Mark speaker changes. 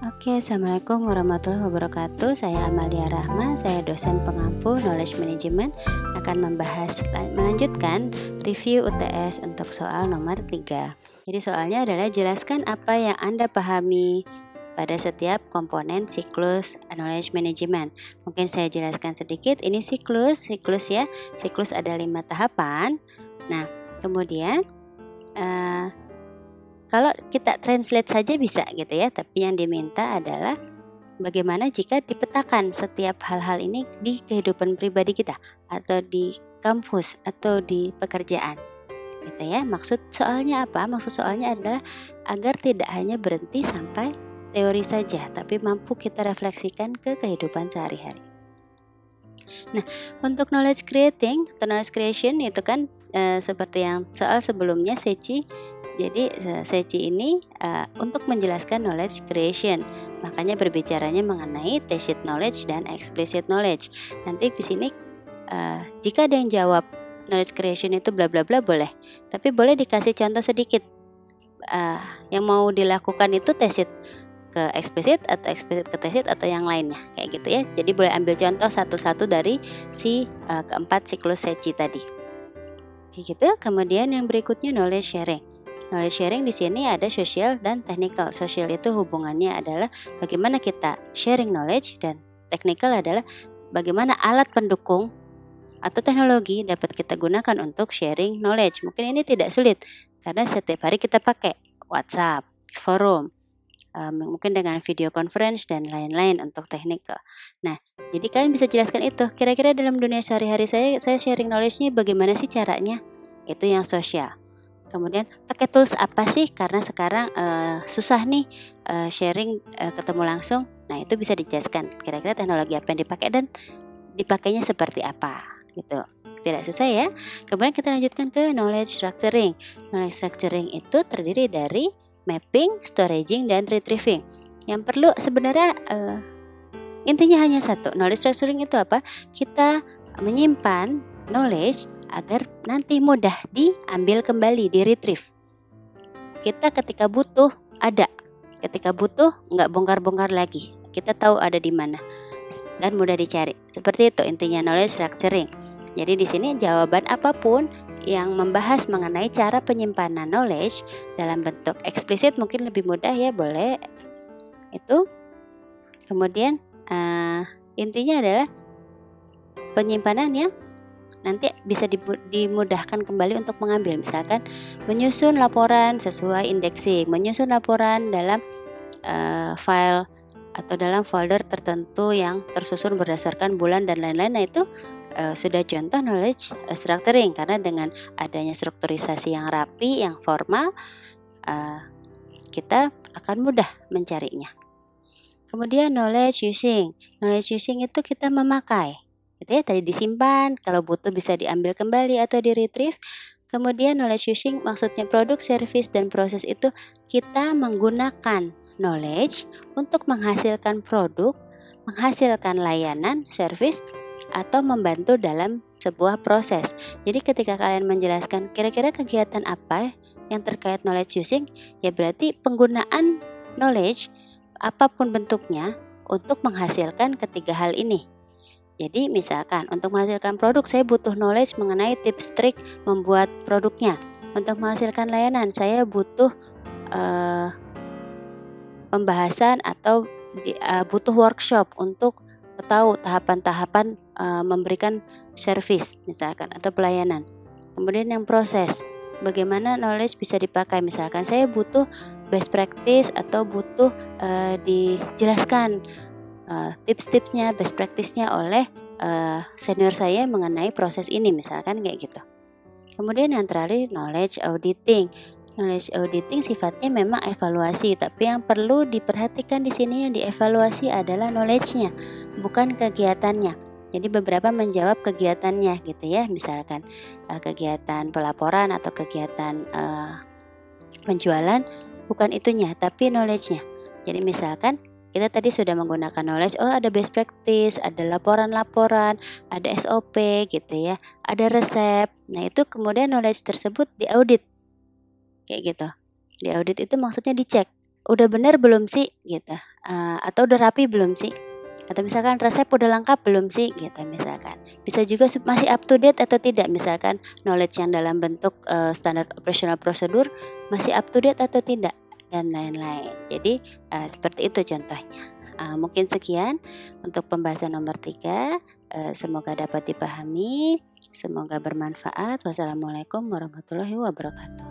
Speaker 1: Oke, Assalamualaikum warahmatullahi wabarakatuh. Saya Amalia Rahma, saya dosen pengampu Knowledge Management akan membahas melanjutkan review UTS untuk soal nomor 3. Jadi soalnya adalah jelaskan apa yang Anda pahami pada setiap komponen siklus knowledge management. Mungkin saya jelaskan sedikit. Ini siklus, siklus ya. Siklus ada lima tahapan. Nah, kemudian uh, kalau kita translate saja bisa gitu ya, tapi yang diminta adalah bagaimana jika dipetakan setiap hal-hal ini di kehidupan pribadi kita atau di kampus atau di pekerjaan. Gitu ya. Maksud soalnya apa? Maksud soalnya adalah agar tidak hanya berhenti sampai teori saja, tapi mampu kita refleksikan ke kehidupan sehari-hari. Nah, untuk knowledge creating, knowledge creation itu kan e, seperti yang soal sebelumnya Seci jadi Seci ini uh, untuk menjelaskan knowledge creation, makanya berbicaranya mengenai tacit knowledge dan explicit knowledge. Nanti di sini uh, jika ada yang jawab knowledge creation itu bla bla bla boleh, tapi boleh dikasih contoh sedikit. Uh, yang mau dilakukan itu tacit ke eksplisit atau eksplisit ke tacit atau yang lainnya kayak gitu ya. Jadi boleh ambil contoh satu-satu dari si uh, keempat siklus Seci tadi. Kayak gitu. Kemudian yang berikutnya knowledge sharing. Knowledge sharing di sini ada sosial dan technical. Sosial itu hubungannya adalah bagaimana kita sharing knowledge dan technical adalah bagaimana alat pendukung atau teknologi dapat kita gunakan untuk sharing knowledge. Mungkin ini tidak sulit karena setiap hari kita pakai WhatsApp, forum, um, mungkin dengan video conference dan lain-lain untuk technical. Nah, jadi kalian bisa jelaskan itu. Kira-kira dalam dunia sehari-hari saya, saya sharing knowledge-nya bagaimana sih caranya? Itu yang sosial. Kemudian pakai tools apa sih? Karena sekarang uh, susah nih uh, sharing uh, ketemu langsung. Nah itu bisa dijelaskan. Kira-kira teknologi apa yang dipakai dan dipakainya seperti apa gitu. Tidak susah ya. Kemudian kita lanjutkan ke knowledge structuring. Knowledge structuring itu terdiri dari mapping, storaging, dan retrieving. Yang perlu sebenarnya uh, intinya hanya satu. Knowledge structuring itu apa? Kita menyimpan knowledge agar nanti mudah diambil kembali, di retrieve. Kita ketika butuh ada, ketika butuh nggak bongkar-bongkar lagi. Kita tahu ada di mana dan mudah dicari. Seperti itu intinya knowledge structuring. Jadi di sini jawaban apa pun yang membahas mengenai cara penyimpanan knowledge dalam bentuk eksplisit mungkin lebih mudah ya boleh itu. Kemudian uh, intinya adalah penyimpanan yang nanti bisa dimudahkan kembali untuk mengambil. Misalkan menyusun laporan sesuai indexing menyusun laporan dalam uh, file atau dalam folder tertentu yang tersusun berdasarkan bulan dan lain-lain. Nah itu uh, sudah contoh knowledge structuring. Karena dengan adanya strukturisasi yang rapi yang formal uh, kita akan mudah mencarinya. Kemudian knowledge using. Knowledge using itu kita memakai gitu ya tadi disimpan kalau butuh bisa diambil kembali atau di retrieve kemudian knowledge using maksudnya produk service dan proses itu kita menggunakan knowledge untuk menghasilkan produk menghasilkan layanan service atau membantu dalam sebuah proses. Jadi ketika kalian menjelaskan kira-kira kegiatan apa yang terkait knowledge using ya berarti penggunaan knowledge apa pun bentuknya untuk menghasilkan ketiga hal ini jadi misalkan untuk menghasilkan produk saya butuh knowledge mengenai tips trik membuat produknya. Untuk menghasilkan layanan saya butuh uh, pembahasan atau uh, butuh workshop untuk tahu tahapan-tahapan uh, memberikan service misalkan atau pelayanan. Kemudian yang proses, bagaimana knowledge bisa dipakai misalkan saya butuh best practice atau butuh uh, dijelaskan uh, tips-tipsnya, best practice-nya oleh uh, senior saya mengenai proses ini misalkan kayak gitu. Kemudian yang terakhir knowledge auditing. Knowledge auditing sifatnya memang evaluasi, tapi yang perlu diperhatikan di sini yang dievaluasi adalah knowledge-nya, bukan kegiatannya. Jadi beberapa menjawab kegiatannya gitu ya, misalkan uh, kegiatan pelaporan atau kegiatan uh, penjualan bukan itunya, tapi knowledge-nya. Jadi misalkan kita tadi sudah menggunakan knowledge oh ada best practice ada laporan-laporan ada SOP gitu ya ada resep. Nah itu kemudian knowledge tersebut diaudit. Kayak gitu. Diaudit itu maksudnya dicek udah bener belum sih gitu. Uh, atau udah rapi belum sih? Atau misalkan resep udah lengkap belum sih gitu misalkan. Bisa juga masih up to date atau tidak misalkan knowledge yang dalam bentuk uh, standar operational prosedur masih up to date atau tidak dan lain-lain. Jadi uh, seperti itu contohnya. Uh, mungkin sekian untuk pembahasan nomor tiga. Uh, semoga dapat dipahami semoga bermanfaat. Wassalamualaikum warahmatullahi wabarakatuh